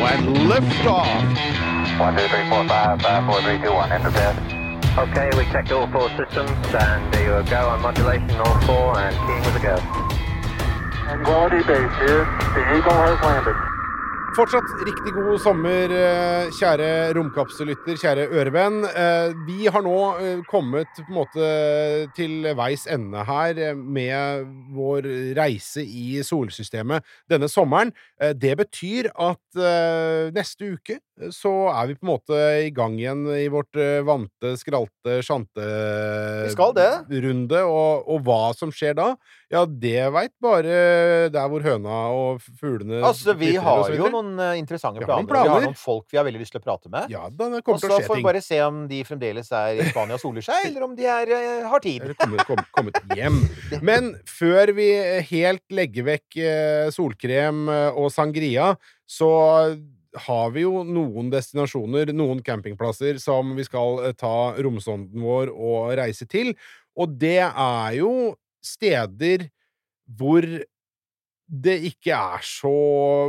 When liftoff. One, two, three, four, five, five, four, three, two, one. Enter bed. Okay, we checked all four systems, and there you go on modulation, all four, and keying with a go. Quality base here. The Eagle has landed. Fortsatt riktig god sommer, eh, kjære romkapsellytter, kjære ørevenn. Eh, Vi har nå eh, kommet på en måte til veis ende her med vår reise i solsystemet denne sommeren. Det betyr at neste uke så er vi på en måte i gang igjen i vårt vante, skralte, sjante Vi skal det. runde, og, og hva som skjer da, ja, det veit bare der hvor høna og fuglene Altså, vi har jo noen interessante interessante Vi har planer. Vi har noen folk vi har veldig lyst til å prate med. Ja, da, det Og til så å skje får vi bare se om de fremdeles er i Spania og soler seg, eller om de er, eh, har tid. Eller kommet, kommet, kommet hjem. Men før vi helt legger vekk eh, solkrem eh, og sangria, så har vi jo noen destinasjoner, noen campingplasser, som vi skal eh, ta romsonden vår og reise til. Og det er jo steder hvor det ikke er så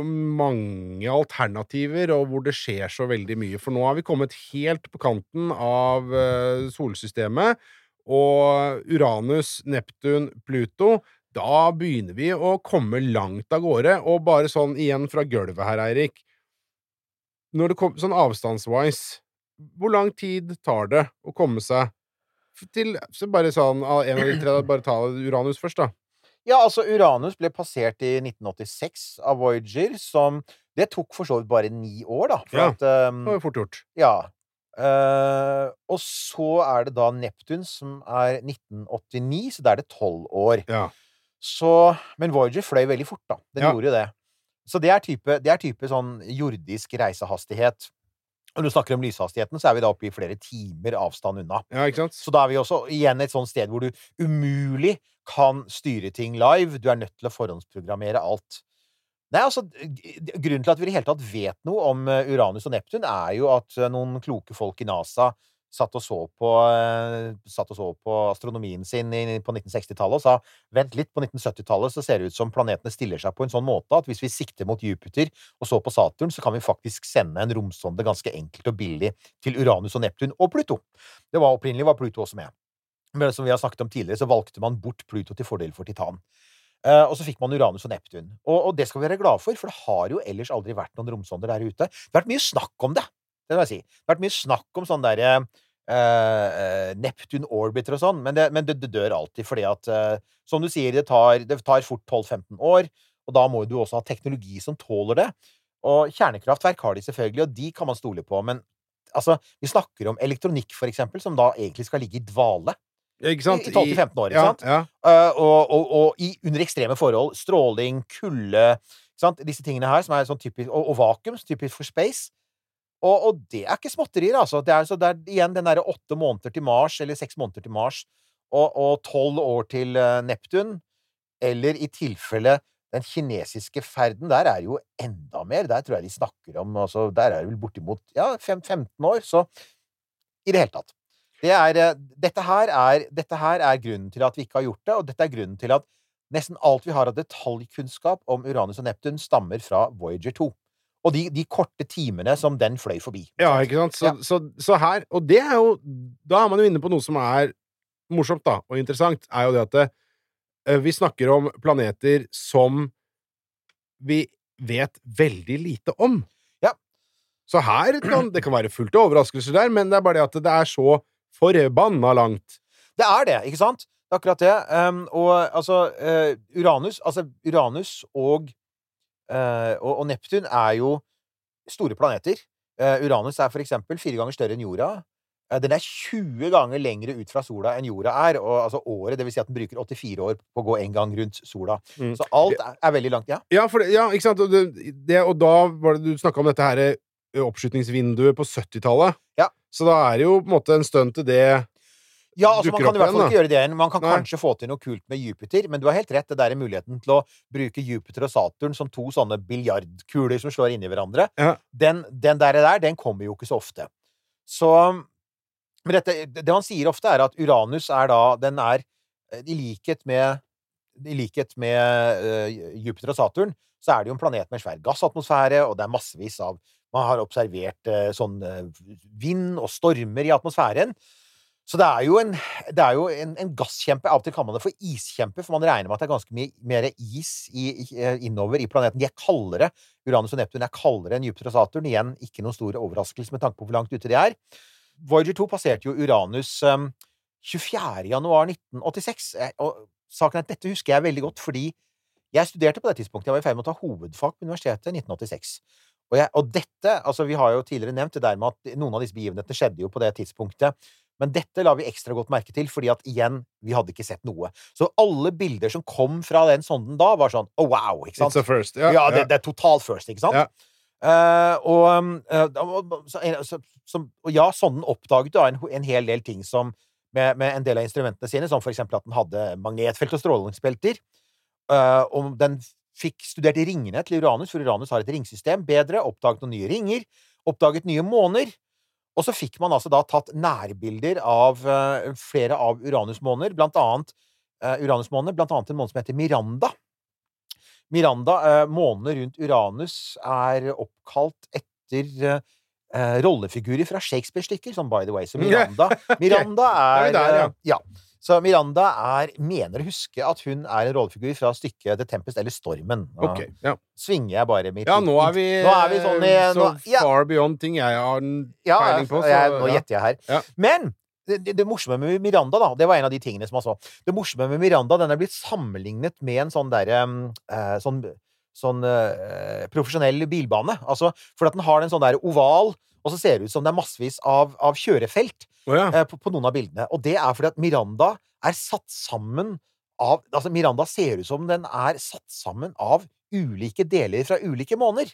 mange alternativer, og hvor det skjer så veldig mye. For nå har vi kommet helt på kanten av eh, solsystemet, og Uranus, Neptun, Pluto Da begynner vi å komme langt av gårde. Og bare sånn igjen fra gulvet her, Eirik Når det kom, Sånn avstandswise, hvor lang tid tar det å komme seg til så Bare sånn en av de tre, bare ta Uranus først, da. Ja, altså, Uranus ble passert i 1986 av Voyager, som Det tok for så vidt bare ni år, da. Ja. at um, Det var jo fort gjort. Ja. Uh, og så er det da Neptun, som er 1989, så da er det tolv år. Ja. Så Men Voyager fløy veldig fort, da. Den Ja. gjorde jo det. Så det er type, det er type sånn jordisk reisehastighet. Og når du snakker om lyshastigheten, så er vi da oppe i flere timer avstand unna. Ja, ikke sant? Så da er vi også igjen et sånt sted hvor du umulig kan styre ting live. Du er nødt til å forhåndsprogrammere alt. Nei, altså, Grunnen til at vi i det hele tatt vet noe om eh, Uranus og Neptun, er jo at eh, noen kloke folk i NASA satt og så på, eh, satt og så på astronomien sin på 1960-tallet og sa vent litt, på 1970-tallet så ser det ut som planetene stiller seg på en sånn måte at hvis vi sikter mot Jupiter og så på Saturn, så kan vi faktisk sende en romsonde ganske enkelt og billig til Uranus og Neptun og Pluto. Det var Opprinnelig var Pluto også med. Men som vi har snakket om tidligere, så valgte man bort Pluto til fordel for Titan. Uh, og så fikk man Uranus og Neptun. Og, og det skal vi være glade for, for det har jo ellers aldri vært noen romsonder der ute. Det har vært mye snakk om det, det vil jeg si. Det har vært mye snakk om sånn derre Uh, Neptun orbiter og sånn, men, det, men det, det dør alltid fordi at uh, Som du sier, det tar, det tar fort 12-15 år, og da må du også ha teknologi som tåler det. Og kjernekraftverk har de selvfølgelig, og de kan man stole på, men altså, vi snakker om elektronikk, for eksempel, som da egentlig skal ligge i dvale i, sant? i 12-15 år, ikke ja, sant? Ja. Uh, og, og, og i, under ekstreme forhold. Stråling, kulde? Disse tingene her, som er sånn typisk, og, og vakuum, typisk for space. Og, og det er ikke småtterier, altså. Det er, så det er igjen den derre åtte måneder til Mars, eller seks måneder til Mars, og tolv år til eh, Neptun. Eller i tilfelle den kinesiske ferden, der er jo enda mer. Der tror jeg de snakker om altså, Der er det vel bortimot ja, fem, 15 år. Så i det hele tatt. Det er, eh, dette, her er, dette her er grunnen til at vi ikke har gjort det, og dette er grunnen til at nesten alt vi har av detaljkunnskap om Uranus og Neptun, stammer fra Voyager 2. Og de, de korte timene som den fløy forbi. Ja, ikke sant? Så, Ja. så, så her Og det er jo Da er man jo inne på noe som er morsomt, da, og interessant, er jo det at det, eh, vi snakker om planeter som vi vet veldig lite om. Ja. Så her kan det kan være fullt av overraskelser der, men det er bare det at det er så forbanna langt. Det er det, ikke sant? Det er akkurat det. Um, og altså uh, Uranus Altså, Uranus og, og, og Neptun er jo store planeter. Eh, Uranus er for eksempel fire ganger større enn jorda. Eh, Den er 20 ganger lengre ut fra sola enn jorda er. Og altså året, det vil si at den bruker 84 år på å gå en gang rundt sola. Mm. Så alt er, er veldig langt, ja. Ja, det- ja ikke sant? Og, det, det, og da var det du snakka om dette her oppskytingsvinduet på 70-tallet. Ja. Så da er det jo på en måte en stund til det Ja, altså Man kan i hvert fall ikke gjøre det igjen. Man kan Nei. kanskje få til noe kult med Jupiter, men du har helt rett. Det der er muligheten til å bruke Jupiter og Saturn som to sånne biljardkuler som slår inni hverandre. Ja. Den, den der, der, den kommer jo ikke så ofte. Så Men dette, det man sier ofte, er at Uranus er da Den er eh, i likhet med i likhet med uh, Jupiter og Saturn, så er det jo en planet med en svær gassatmosfære, og det er massevis av Man har observert uh, sånn uh, vind og stormer i atmosfæren. Så det er jo en, er jo en, en gasskjempe. Av og til kaller man det for iskjempe, for man regner med at det er ganske mye mer is i, i, eh, innover i planeten. De er kaldere. Uranus og Neptun er kaldere enn Jupiter og Saturn. Igjen ikke noen stor overraskelse med tanke på hvor langt ute de er. Voyager 2 passerte jo Uranus um, 24. januar 1986. Eh, Og saken er at dette husker jeg veldig godt, fordi jeg studerte på det tidspunktet. Jeg var i ferd med å ta hovedfag på universitetet i 1986. Og, jeg, og dette altså Vi har jo tidligere nevnt det der med at noen av disse begivenhetene skjedde jo på det tidspunktet. Men dette la vi ekstra godt merke til, fordi at igjen, vi hadde ikke sett noe. Så alle bilder som kom fra den sonden da, var sånn oh, wow! ikke sant? It's a first. Ja, Ja, det, det er totalt first, ikke sant? Yeah. Uh, og, eh, var- så, så, som- og ja, sonden oppdaget da en, en hel del ting som med, med en del av instrumentene sine, som for eksempel at den hadde magnetfelt og strålingsbelter. Uh, og den fikk studert ringene til Uranus, for Uranus har et ringsystem bedre, oppdaget noen nye ringer, oppdaget nye måner. Og så fikk man altså da tatt nærbilder av eh, flere av Uranus-måner, blant annet uh, Uranus-måner, blant annet en måne som heter Miranda. Miranda, uh, månene rundt Uranus, er oppkalt etter eh, rollefigurer fra Shakespeare-stykker, som by the way. Så Miranda, Miranda Da er ja. Eh, ja. Så Miranda er Mener å huske at hun er en rollefigur fra stykket The Tempest eller Stormen. Nå Okay, ja. Svinger jeg bare mitt ja, nå er vi, Nå er vi sånn i så nå, ja, far beyond ting jeg har en ja, peiling på. Så, jeg, nå ja. gjetter jeg her. Ja. Men det, det, det morsomme med Miranda, da, det var en av de tingene som jeg så. Det morsomme med Miranda, den er blitt sammenlignet med en sånn derre uh, Sånn, sånn uh, profesjonell bilbane. Altså, for at den har en sånn der oval, og så ser det ut som det er massevis av, av kjørefelt oh, ja. eh, på, på noen av bildene. Og det er fordi at Miranda er satt sammen av Altså, Miranda ser ut som den er satt sammen av ulike deler fra ulike måneder.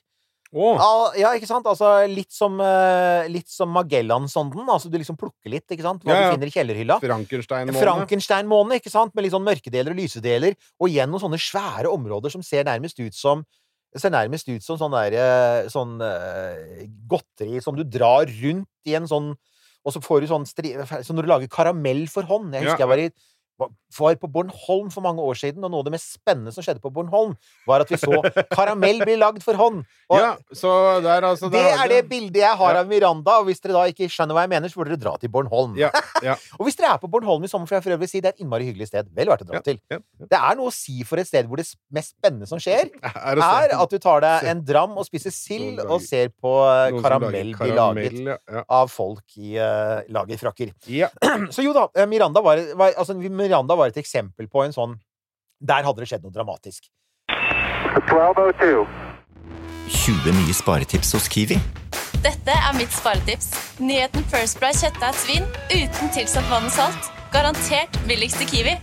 Oh. Ja, ikke sant? Altså, litt som, eh, litt som Magellan-sonden. Altså, du liksom plukker litt, ikke sant? Hva Ja, ja. du finner i kjellerhylla. Frankenstein-måne. Sant? Med litt sånn mørkedeler og lysedeler. Og igjen noen sånne svære områder som ser nærmest ut som Ser nærmest ut som sånn der eh, Sånn uh, godteri som du drar rundt i en sånn Og så får du sånn stri... Så når du lager karamell for hånd Jeg husker Ja. jeg var i var- på Bornholm for mange år siden, og noe av det mest spennende som skjedde på Bornholm, var at vi så karamell bli lagd for hånd. Og Ja, så der, altså der det er det bildet jeg har Ja. av Miranda, og hvis dere da ikke skjønner hva jeg mener, så burde dere dra til Bornholm. Ja, ja. Og hvis dere er på Bornholm i sommer, for jeg for øvrig si det er et innmari hyggelig sted. Vel verdt å dra til. Det er noe å si for et sted hvor det mest spennende som skjer, Er er at du tar deg en dram og spiser sild og ser på eh, karamell bli laget av folk i uh, lagerfrakker. Ja. Så jo da, eh, Miranda var, var, altså, Miranda var et eksempel på en sånn Der hadde det skjedd noe dramatisk. 1202. 20 nye sparetips hos Kiwi. Dette er mitt sparetips. Nyheten First Price kjøttdeig svin uten tilsatt vann og salt. Garantert billigst i Kiwi.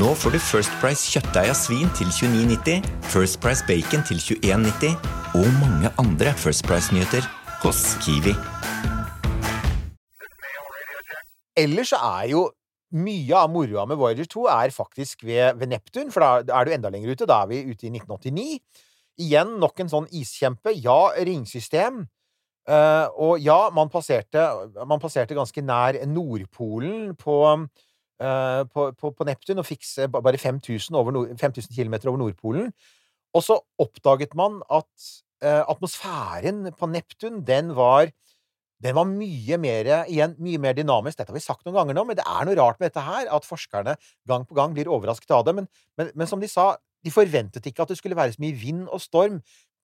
Nå får du First Price kjøttdeig av svin til 29,90, First Price bacon til 21,90 og mange andre First Price-nyheter hos Kiwi. Ellers så er jo mye av moroa med Voyager 2 er faktisk ved, ved Neptun, for da er du enda lenger ute. Da er vi ute i 1989. Igjen nok en sånn iskjempe. Ja, ringsystem. Uh, og ja, man passerte, man passerte ganske nær Nordpolen på, uh, på, på, på Neptun og fikk bare 5000, over nord, 5000 km over Nordpolen. Og så oppdaget man at uh, atmosfæren på Neptun, den var den var mye mer, igjen, mye mer dynamisk. Dette har vi sagt noen ganger nå, men det er noe rart med dette her, at forskerne gang på gang blir overrasket av det. Men, men, men som de sa, de forventet ikke at det skulle være så mye vind og storm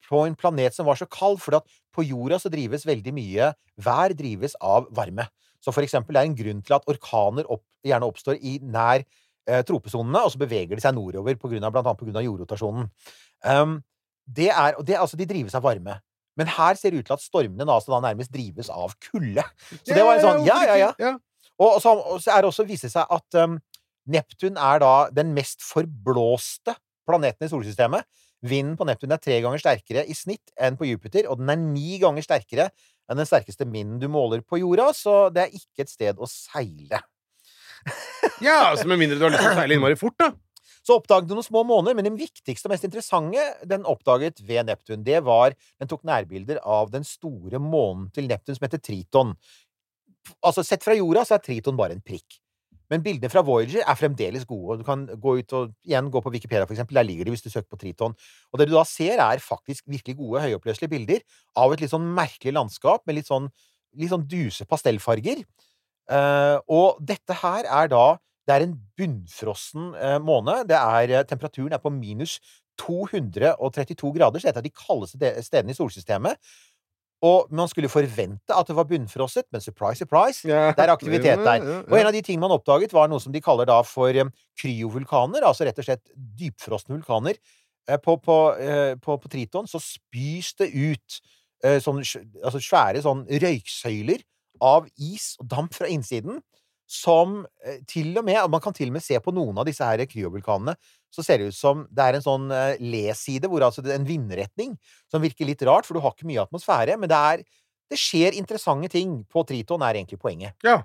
på en planet som var så kald, for på jorda så drives veldig mye Vær drives av varme. Så for eksempel det er en grunn til at orkaner opp, gjerne oppstår i nær eh, tropesonene, og så beveger de seg nordover, på grunn av, blant annet pga. jordrotasjonen. Um, det er, det, altså, de drives av varme. Men her ser det ut til at stormene da, nærmest drives av kulde. Så det var en sånn Ja, ja, ja. Og, så, er det også viser seg at um, Neptun er da den mest forblåste planeten i solsystemet. Vinden på Neptun er tre ganger sterkere i snitt enn på Jupiter, og den er ni ganger sterkere enn den sterkeste vinden du måler på jorda, så det er ikke et sted å seile. Ja, altså Med mindre du har lyst til å seile innmari fort, da. Så oppdaget den noen små måner, men den viktigste og mest interessante den oppdaget ved Neptun, det var Den tok nærbilder av den store månen til Neptun som heter Triton. Altså, sett fra jorda så er Triton bare en prikk. Men bildene fra Voyager er fremdeles gode. Du kan gå ut og igjen gå på Wikipedia, for eksempel. Der ligger de hvis du søker på Triton. Og det du da ser, er faktisk virkelig gode, høyoppløselige bilder av et litt sånn merkelig landskap med litt sånn, litt sånn duse pastellfarger. Uh, og dette her er da Det er en bunnfrossen eh, måne. Det er, eh, temperaturen er på minus 232 grader, så det er de kaldeste stedene i solsystemet. Og man skulle forvente at det var bunnfrosset, men surprise, surprise, yeah. det er aktivitet der. Og en av de tingene man oppdaget, var noe som de kaller da for eh, kryovulkaner, altså rett og slett dypfrosne vulkaner. På, på, på, på Triton så spys det ut sånn, altså svære sånn røyksøyler av is og damp fra innsiden, som eh, til og med Man kan til og med se på noen av disse her kryovulkanene, så ser det ut som det er en sånn eh, le-side, hvor altså en vindretning, som virker litt rart, for du har ikke mye atmosfære, men det er det skjer interessante ting på Triton, er egentlig poenget. Ja.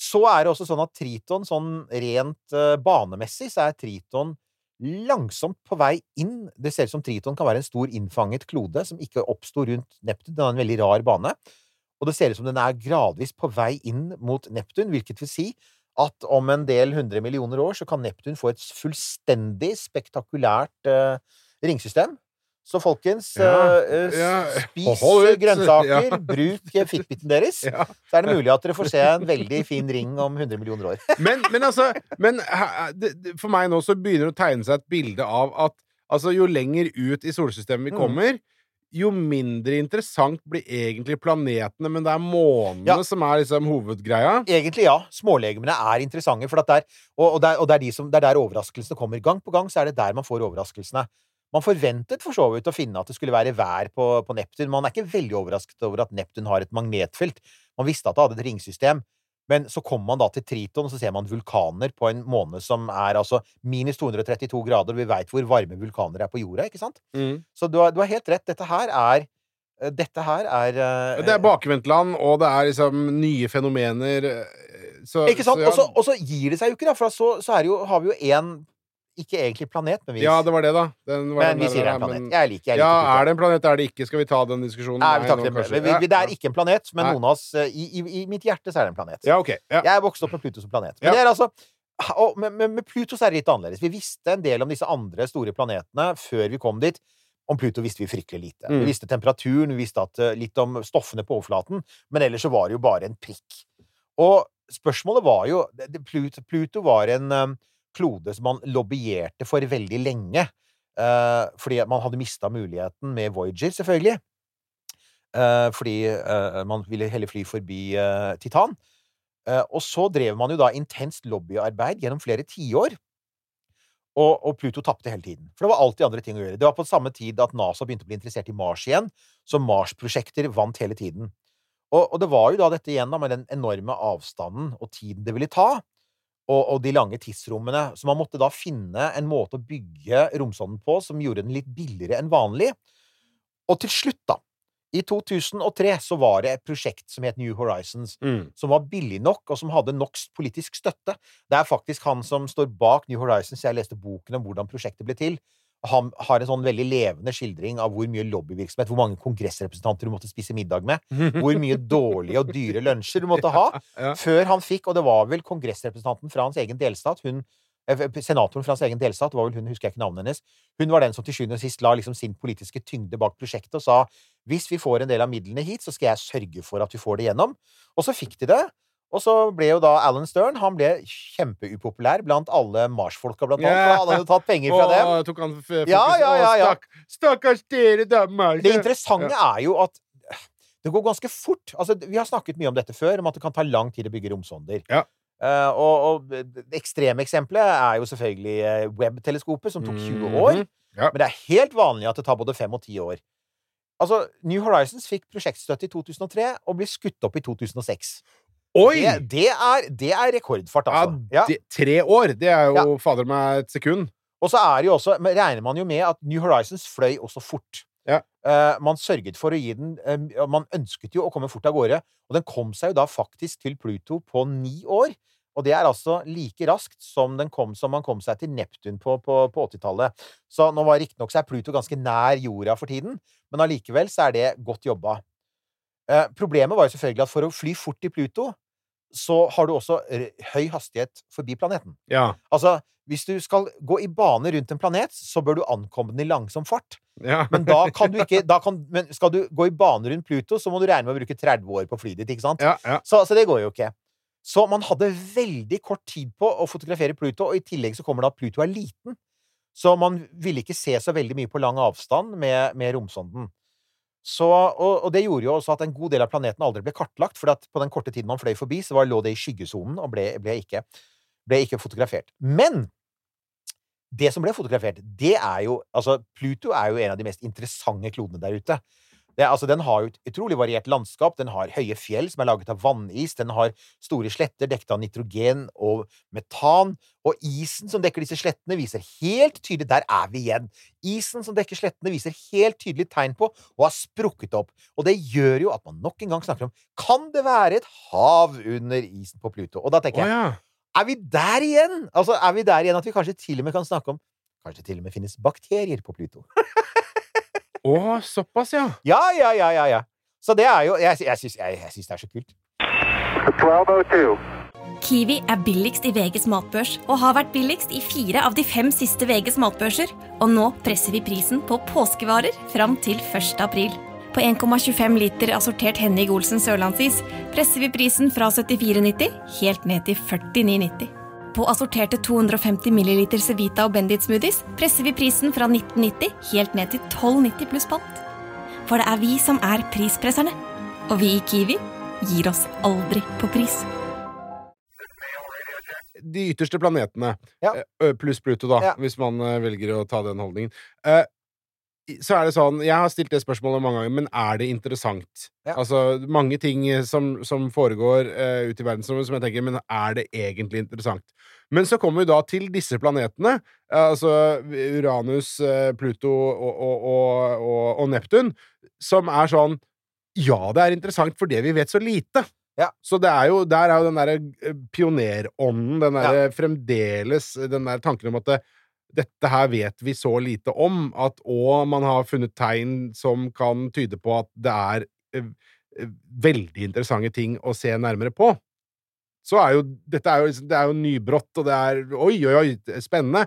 Så er det også sånn at Triton, sånn rent eh, banemessig, så er Triton langsomt på vei inn. Det ser ut som Triton kan være en stor innfanget klode som ikke oppsto rundt Neptun. Den har en veldig rar bane. Og det ser ut som den er gradvis på vei inn mot Neptun, hvilket vil si at om en del hundre millioner år så kan Neptun få et fullstendig spektakulært uh, ringsystem. Så folkens, Ja, eh, eh, ja. spis ut. grønnsaker, Ja. bruk eh, fitbiten deres, Ja. så er det mulig at dere får se en veldig fin ring om 100 millioner år. Men, men altså men, For meg nå så begynner det å tegne seg et bilde av at altså, jo lenger ut i solsystemet vi Mm. Jo mindre interessant blir egentlig planetene, men det er månene Ja. som er liksom hovedgreia. Egentlig ja. Smålegemene er interessante, for der, og, og, det er, og det, er de som, det er der overraskelsene kommer. Gang på gang så er det der man får overraskelsene. Man forventet for så vidt å finne at det skulle være vær på, på Neptun. Man er ikke veldig overrasket over at Neptun har et magnetfelt. Man visste at det hadde et ringsystem. Men så kommer man da til Triton, og så ser man vulkaner på en måne som er altså minus 232 grader, vi veit hvor varme vulkaner er på jorda, ikke sant? Mm. Så du har, du har helt rett. Dette her er eh, Dette her er uh, Det er bakvendtland, og det er liksom nye fenomener. eh, Så, Ikke sant? Ja, og så gir det seg jo ikke, da, for så, så jo, har vi jo én Ikke egentlig planet, men vi, ja, det var det, da. Den var men vi sier det er en planet. men- Jeg liker, jeg liker Ja, Pluto. er det en planet, er det ikke? Skal vi ta den diskusjonen? Nei, vi tar ikke det. Vi, vi, det er ikke en planet, men Nei. noen av oss eh, i, i, I mitt hjerte så er det en planet. Ja, ok. Ja. Jeg vokst opp med Pluto som planet. Men Ja. det er altså og med, med, med Pluto så er det litt annerledes. Vi visste en del om disse andre store planetene før vi kom dit. Om Pluto visste vi fryktelig lite. Mm. Vi visste temperaturen, vi visste at, eh, litt om stoffene på overflaten, men ellers så var det jo bare en prikk. Og spørsmålet var jo Pluto, Pluto var en eh, klode som man lobbyerte for veldig lenge. eh, fordi man hadde mista muligheten med Voyager, selvfølgelig. Eh, fordi eh, man ville heller fly forbi eh, Titan. Eh, og så drev man jo da intenst lobbyarbeid gjennom flere tiår. Og, og Pluto tapte hele tiden. For det var alltid andre ting å gjøre. Det var på samme tid at NASA begynte å bli interessert i Mars igjen, så Mars-prosjekter vant hele tiden. Og, og det var jo da dette igjen, da, med den enorme avstanden og tiden det ville ta, og, og de lange tidsrommene. Så man måtte da finne en måte å bygge romsonden på som gjorde den litt billigere enn vanlig. Og til slutt, da, i 2003, så var det et prosjekt som het New Horizons, Mm. som var billig nok, og som hadde nok politisk støtte. Det er faktisk han som står bak New Horizons. Jeg leste boken om hvordan prosjektet ble til. Han har en sånn veldig levende skildring av hvor mye lobbyvirksomhet, hvor mange kongressrepresentanter du måtte spise middag med, hvor mye dårlige og dyre lunsjer du måtte ha, ja. før han fikk Og det var vel kongressrepresentanten fra hans egen delstat, hun eh, Senatoren fra hans egen delstat, det var vel hun, husker jeg ikke navnet hennes. Hun var den som til sjuende og sist la liksom sin politiske tyngde bak prosjektet og sa hvis vi får en del av midlene hit, så skal jeg sørge for at vi får det gjennom. Og så fikk de det. Og så ble jo da Alan Stern han ble kjempeupopulær blant alle Mars-folka, blant annet. Yeah. han hadde jo tatt penger fra dem. Og tok han fokus Ja, ja, ja, ja. Stakk, stakkars dere, da, Mars. Det interessante er jo at det går ganske fort. Altså, vi har snakket mye om dette før, om at det kan ta lang tid å bygge romsonder. Ja. Uh, og, og det ekstreme eksempelet er jo selvfølgelig eh, Webb-teleskopet, som tok 20 år. Mhm. Ja. Men det er helt vanlig at det tar både 5 og 10 år. Altså, New Horizons fikk prosjektstøtte i 2003 og ble skutt opp i 2006. Oi! Det, det, er, det er rekordfart, altså. Ja. det, tre år, det er jo fader meg et sekund. Og så er det jo også, men regner man jo med at New Horizons fløy også fort. Ja. Uh, man sørget for å gi den uh, Man ønsket jo å komme fort av gårde, og den kom seg jo da faktisk til Pluto på ni år. Og det er altså like raskt som, den kom, som man kom seg til Neptun på, på, på 80-tallet. Så nå var riktignok er Pluto ganske nær jorda for tiden, men allikevel så er det godt jobba. Eh, problemet var jo selvfølgelig at for å fly fort til Pluto, så har du også høy hastighet forbi planeten. Ja. Altså, hvis du skal gå i bane rundt en planet, så bør du ankomme den i langsom fart. ja. Men da kan du ikke da kan, Men skal du gå i bane rundt Pluto, så må du regne med å bruke 30 år på flyet ditt, ikke sant? ja, ja. Så, så det går jo ikke. Så man hadde veldig kort tid på å fotografere Pluto, og i tillegg så kommer det at Pluto er liten. Så man ville ikke se så veldig mye på lang avstand med, med romsonden. Så, og, og det gjorde jo også at en god del av planeten aldri ble kartlagt, for at på den korte tiden man fløy forbi, så var, lå det i skyggesonen og ble, ble, ikke, ble ikke fotografert. Men det som ble fotografert, det er jo Altså, Pluto er jo en av de mest interessante klodene der ute. Det, altså, den har jo et utrolig variert landskap. Den har høye fjell som er laget av vannis. Den har store sletter dekket av nitrogen og metan. Og isen som dekker disse slettene, viser helt tydelig Der er vi igjen! Isen som dekker slettene, viser helt tydelig tegn på og har sprukket opp. Og det gjør jo at man nok en gang snakker om Kan det være et hav under isen på Pluto? Og da tenker jeg jeg ja. er vi der igjen? Altså, er vi der igjen at vi kanskje til og med kan snakke om Kanskje til og med finnes bakterier på Pluto? Å, såpass, ja. Ja, ja, ja, ja, ja. Så det er jo Jeg, jeg syns det er så kult. 1202. Kiwi er billigst i VGs matbørs og har vært billigst i fire av de fem siste VGs matbørser. Og nå presser vi prisen på påskevarer fram til 1. april. På 1,25 liter assortert Henning Olsen sørlandsis presser vi prisen fra 74,90 helt ned til 49,90. På assorterte 250 ml Cevita og Bendit smoothies presser vi prisen fra 1990 helt ned til 12,90 pluss pant. For det er vi som er prispresserne. Og vi i Kiwi gir oss aldri på pris. De ytterste planetene, Ja. eh, pluss Pluto, da, Ja. hvis man eh, velger å ta den holdningen. Så er det sånn Jeg har stilt det spørsmålet mange ganger, men er det interessant? Ja. Altså, mange ting eh, som, som foregår uh, ute i verdensrommet som jeg tenker Men er det egentlig interessant? Men så kommer vi da til disse planetene, eh, altså Uranus, Pluto og, og, og, og, Neptun, som er sånn Ja, det er interessant for det vi vet så lite. Ja. Så det er jo, der er jo den derre pionerånden, den derre fremdeles Den der tanken om at det, dette her vet vi så lite om, at og man har funnet tegn som kan tyde på at det er eh, eh, veldig interessante ting å se nærmere på. Så er jo Dette er jo, liksom- det er jo nybrott, og det er Oi, oi, oi, spennende.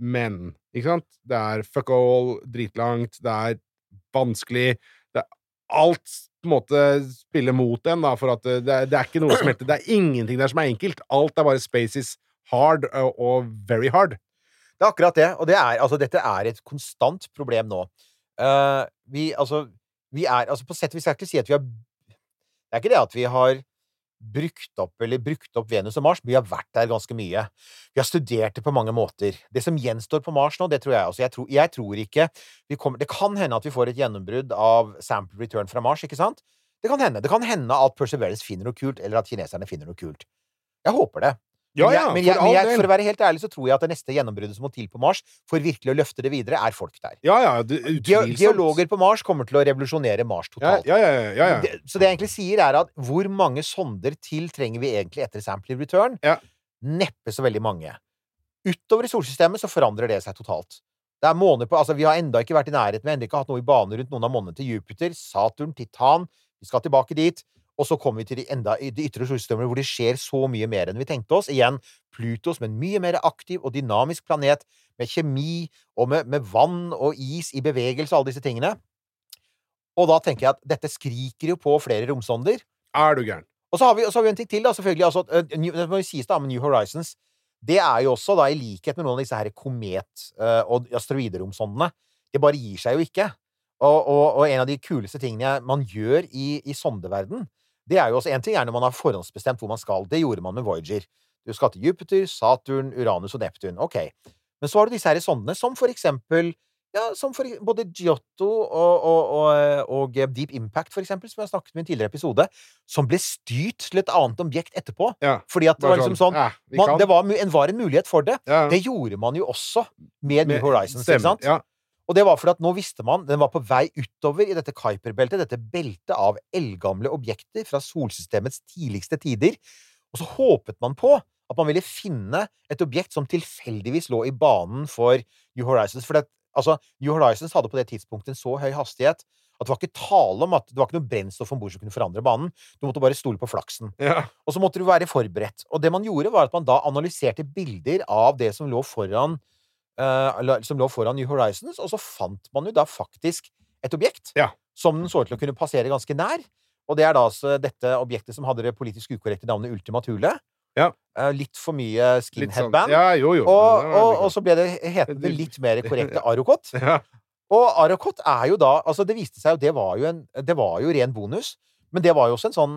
Men, ikke sant? Det er fuck all, dritlangt, det er vanskelig det er, Alt på en måte spiller mot en, da, for at det, det, er, er ikke noe som heter Det er ingenting der som er enkelt. Alt er bare spaces hard og, og very hard. Det er akkurat det. Og det er, altså, dette er et konstant problem nå. Uh, vi, altså, vi er altså, På sett og vis skal ikke si at vi har Det er ikke det at vi har brukt opp eller brukt opp Venus og Mars, men vi har vært der ganske mye. Vi har studert det på mange måter. Det som gjenstår på Mars nå, det tror jeg også. Jeg tror, jeg tror ikke kommer Det kan hende at vi får et gjennombrudd av sample return fra Mars, ikke sant? Det kan hende. Det kan hende at Perseverance finner noe kult, eller at kineserne finner noe kult. Jeg håper det. Ja, Men jeg, men for jeg, jeg, for å være helt ærlig så tror jeg at det neste gjennombruddet som må til på Mars, for virkelig å løfte det videre, er folk der. Ja, ja, det, geologer på Mars kommer til å revolusjonere Mars totalt. ja, ja. ja, ja. Så det jeg egentlig sier, er at hvor mange sonder til trenger vi egentlig etter sample return? Ja. Neppe så veldig mange. Utover i solsystemet så forandrer det seg totalt. Det er måneder på, altså Vi har enda ikke vært i nærheten, vi har enda ikke hatt noe i bane rundt noen av månedene til Jupiter, Saturn, Titan. Vi skal tilbake dit. Og så kommer vi til de, enda, de ytre solsystemene hvor det skjer så mye mer enn vi tenkte oss. Igjen Pluto som en mye mer aktiv og dynamisk planet med kjemi og med, med vann og is i bevegelse og alle disse tingene. Og da tenker jeg at dette skriker jo på flere romsonder. Er du gæren? Og så har vi, så har vi en ting til, da, selvfølgelig. Altså, det må jo sies da med New Horizons. Det er jo også, da, i likhet med noen av disse her komet- og asteroideromsondene, det bare gir seg jo ikke. Og, og, og en av de kuleste tingene man gjør i, i sondeverden, det er jo også En ting er når man har forhåndsbestemt hvor man skal. Det gjorde man med Voyager. Du skal til Jupiter, Saturn, Uranus og Neptun. Ok. Men så har du disse her sondene, som for eksempel ja, som for både Giotto og, og, og, og Deep Impact, for eksempel, som jeg snakket om i en tidligere episode, som ble styrt til et annet objekt etterpå. Ja. Fordi at det var liksom sånn ja, man, det var, en, var en mulighet for det. ja. Det gjorde man jo også med New Horizons, stemmer, ikke sant? Og det var fordi at nå visste man den var på vei utover i dette Kuiper-beltet, dette beltet av eldgamle objekter fra solsystemets tidligste tider. Og så håpet man på at man ville finne et objekt som tilfeldigvis lå i banen for New Horizons. For det, altså, New Horizons hadde på det tidspunktet en så høy hastighet at det var ikke tale om at det var ikke noe brennstoff om bord som kunne forandre banen. Du måtte bare stole på flaksen. Ja. Og så måtte du være forberedt. Og det man gjorde, var at man da analyserte bilder av det som lå foran som lå foran New Horizons, og så fant man jo da faktisk et objekt Ja. som den så ut til å kunne passere ganske nær. Og det er da altså dette objektet som hadde det politisk ukorrekte navnet Ultima Thule. Ja. Eh, litt for mye Litt sånn- skinheadband. Ja, jo, jo. og, og, og så ble det hetende litt mer korrekte Arokot. Ja. Og Arokot er jo da Altså, det viste seg jo Det var jo en Det var jo ren bonus, men det var jo også en sånn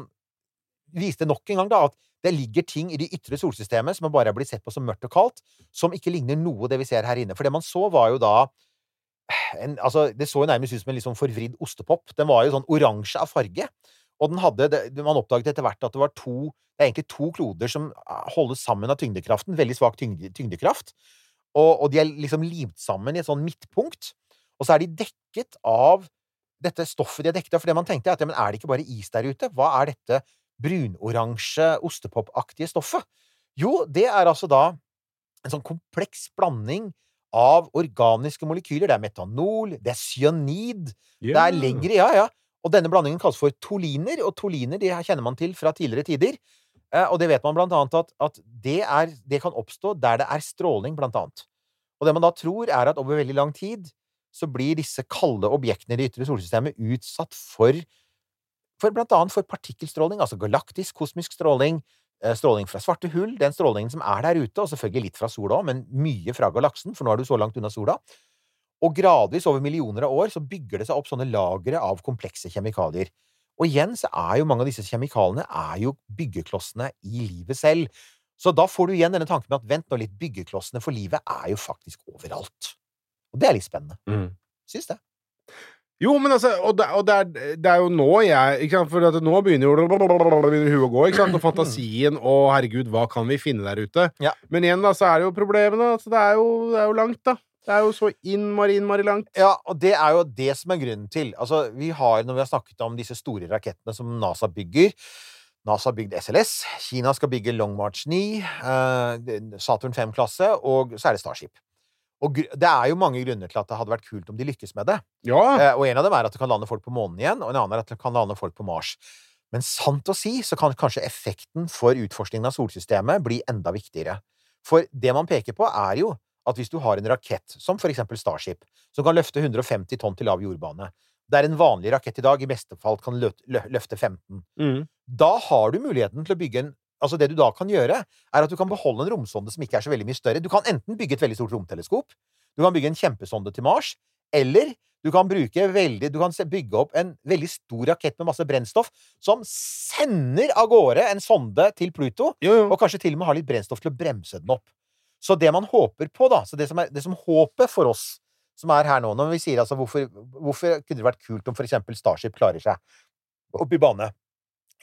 Viste nok en gang, da, at det ligger ting i det ytre solsystemet som bare er blitt sett på som mørkt og kaldt, som ikke ligner noe det vi ser her inne. For det man så, var jo da en, altså, Det så jo nærmest ut som en litt sånn forvridd ostepop. Den var jo sånn oransje av farge. Og den hadde, det, man oppdaget etter hvert at det var to Det er egentlig to kloder som holdes sammen av tyngdekraften. Veldig svak tyngde, tyngdekraft. Og, og de er liksom limt sammen i et sånn midtpunkt. Og så er de dekket av dette stoffet de er dekket av. For det man tenkte, er at ja, men er det ikke bare is der ute? Hva er dette brunoransje, ostepopaktige stoffet? Jo, det er altså da en sånn kompleks blanding av organiske molekyler. Det er metanol, det er cyanid, det er lengre Ja, ja. Og denne blandingen kalles for toliner, og toliner de kjenner man til fra tidligere tider. Eh, og det vet man blant annet at, at det, er, det kan oppstå der det er stråling, blant annet. Og det man da tror, er at over veldig lang tid så blir disse kalde objektene i det ytre solsystemet utsatt for, for blant annet for partikkelstråling, altså galaktisk kosmisk stråling, eh, stråling fra svarte hull, den strålingen som er der ute, og selvfølgelig litt fra sola òg, men mye fra galaksen, for nå er du så langt unna sola. Og gradvis, over millioner av år, så bygger det seg opp sånne lagre av komplekse kjemikalier. Og igjen så er jo mange av disse kjemikaliene er jo byggeklossene i livet selv. Så da får du igjen denne tanken med at vent nå litt, byggeklossene for livet er jo faktisk overalt. Og det er litt spennende. Mm. Syns det. Jo, men altså, og, det, og det, er, det er jo nå jeg ikke sant, For nå begynner jo begynner huet å gå, ikke sant? Og fantasien og herregud, hva kan vi finne der ute? Ja. Men igjen, da, så er det jo problemene. Altså, det, er jo, det er jo langt, da. Det er jo så innmari, innmari langt. Ja, og det er jo det som er grunnen til. Altså, vi har, når vi har snakket om disse store rakettene som NASA bygger NASA har bygd SLS, Kina skal bygge Long March 9, eh, Saturn 5-klasse, og så er det Starship. Og det er jo mange grunner til at det hadde vært kult om de lykkes med det. Ja. Eh, og en av dem er at det kan lande folk på månen igjen, og en annen er at det kan lande folk på Mars. Men sant å si, så kan kanskje effekten for utforskningen av solsystemet bli enda viktigere. For det man peker på, er jo at hvis du har en rakett, som for eksempel Starship, som kan løfte 150 tonn til lav jordbane, der en vanlig rakett i dag i beste fall kan lø lø løfte 15, Mm. da har du muligheten til å bygge en Altså, det du da kan gjøre, er at du kan beholde en romsonde som ikke er så veldig mye større. Du kan enten bygge et veldig stort romteleskop, du kan bygge en kjempesonde til Mars, eller du kan bruke veldig Du kan bygge opp en veldig stor rakett med masse brennstoff som sender av gårde en sonde til Pluto, Jo, jo. og kanskje til og med har litt brennstoff til å bremse den opp. Så det man håper på, da så Det som er det som håpet for oss som er her nå, når vi sier altså hvorfor, hvorfor kunne det vært kult om for eksempel Starship klarer seg opp i bane?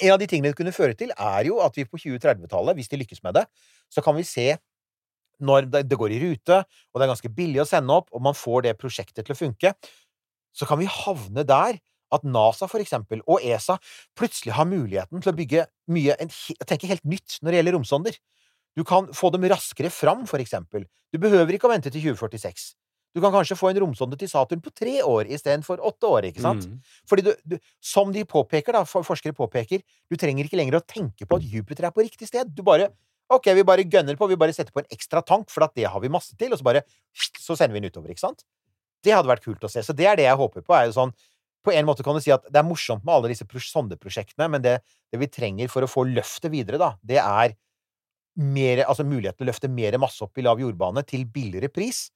En av de tingene det kunne føre til, er jo at vi på 2030-tallet, hvis de lykkes med det, så kan vi se når det går i rute, og det er ganske billig å sende opp, og man får det prosjektet til å funke, så kan vi havne der at NASA for eksempel, og ESA plutselig har muligheten til å bygge mye tenke helt nytt når det gjelder romsonder. Du kan få dem raskere fram, for eksempel. Du behøver ikke å vente til 2046. Du kan kanskje få en romsonde til Saturn på tre år istedenfor åtte år, ikke sant? Mm. Fordi du, du, som de påpeker, da, forskere påpeker, du trenger ikke lenger å tenke på at Jupiter er på riktig sted. Du bare Ok, vi bare gønner på, vi bare setter på en ekstra tank, for at det har vi masse til, og så bare Så sender vi den utover, ikke sant? Det hadde vært kult å se. Så det er det jeg håper på. er jo sånn På en måte kan du si at det er morsomt med alle disse sondeprosjektene, men det, det vi trenger for å få løftet videre, da, det er mer, altså mulighet til å løfte mer masse opp i lav jordbane til billigere pris.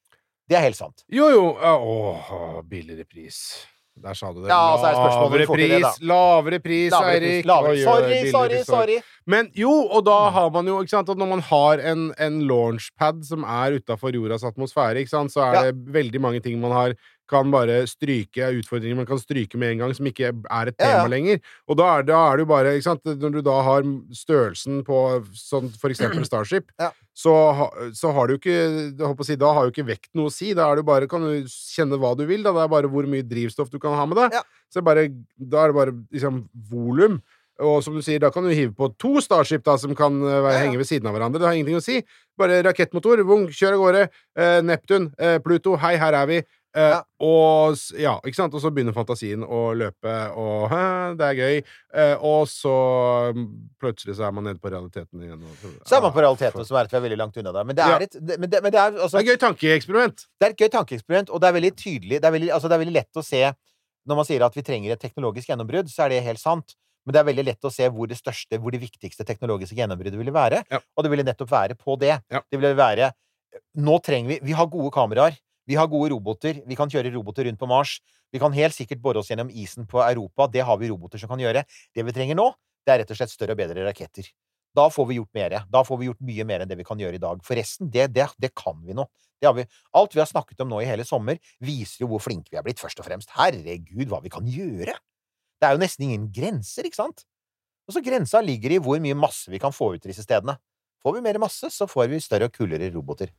Det er helt sant. Jo, jo. Åh, billigere pris. Der sa du det. Ja, altså er det spørsmålet lavere du får til det, pris, da. lavere pris, Lavere pris, Eirik. lavere. Sorry, sorry, sorry. Men jo, og da har man jo ikke sant, at Når man har en, en launchpad som er utafor jordas atmosfære, ikke sant, så er Ja. det veldig mange ting man har kan bare stryke utfordringer man kan stryke med en gang, som ikke er et tema ja. lenger. Og da er, da er det jo bare ikke sant? Når du da har størrelsen på sånn for eksempel Starship, Ja. så, så har du ikke jeg si, Da har jo ikke vekt noe å si. Da er det bare, kan du kjenne hva du vil. Da. Det er bare hvor mye drivstoff du kan ha med deg. Ja. Så bare, da er det bare liksom volum. Og som du sier, da kan du hive på to Starship da, som kan eh, være, Ja, ja. henge ved siden av hverandre. Det har ingenting å si. Bare rakettmotor, vung, kjør av gårde. Eh, Neptun, eh, Pluto, hei, her er vi. Eh, Ja. Og ja, ikke sant? Og så begynner fantasien å løpe, og det er gøy. Eh, og så mm, plutselig så er man nede på realiteten igjen. Og, Så er man på realiteten, som er at vi er veldig langt unna der. Men det Ja. er et, men det, men det er, altså, Det er et gøy tankeeksperiment. Det er et gøy tankeeksperiment, og det er veldig tydelig det er veldig, altså det er veldig lett å se Når man sier at vi trenger et teknologisk gjennombrudd, så er det helt sant. Men det er veldig lett å se hvor det største, hvor det viktigste teknologiske gjennombruddet ville være. Ja. Og det ville nettopp være på det. Ja. Det ville være Nå trenger vi Vi har gode kameraer. Vi har gode roboter. Vi kan kjøre roboter rundt på Mars. Vi kan helt sikkert bore oss gjennom isen på Europa. Det har vi roboter som kan gjøre. Det vi trenger nå, det er rett og slett større og bedre raketter. Da får vi gjort mer. Da får vi gjort mye mer enn det vi kan gjøre i dag. Forresten, det, det, det kan vi nå. Det har vi. Alt vi har snakket om nå i hele sommer, viser jo hvor flinke vi er blitt, først og fremst. Herregud, hva vi kan gjøre! Det er jo nesten ingen grenser, ikke sant? Og så grensa ligger i hvor mye masse vi kan få ut til disse stedene. Får vi mer masse, så får vi større og kulere roboter.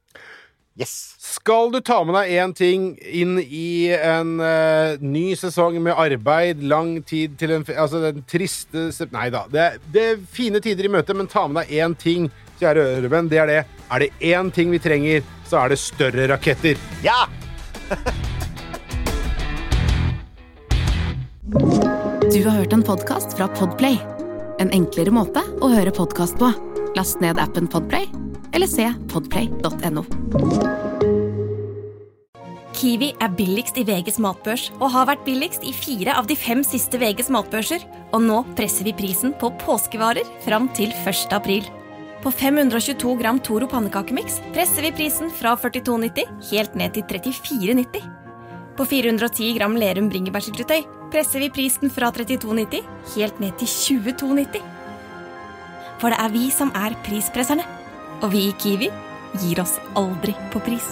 Yes! Skal du ta med deg én ting inn i en uh, ny sesong med arbeid, lang tid til en Altså den triste Nei da. Det, det er fine tider i møte, men ta med deg én ting, kjære ørevenn. Det er det. Er det én ting vi trenger, så er det større raketter. Ja! Du har hørt en podkast fra Podplay. En enklere måte å høre podkast på. Last ned appen Podplay, eller se podplay.no. Kiwi er billigst i VGs matbørs og har vært billigst i fire av de fem siste VGs matbørser. Og nå presser vi prisen på påskevarer fram til 1. april. På 522 gram Toro pannekakemiks presser vi prisen fra 42,90 helt ned til 34,90. På 410 gram Lerum bringebærsyltetøy presser vi prisen fra 32,90 helt ned til 22,90. For det er vi som er prispresserne. Og vi i Kiwi gir oss aldri på pris.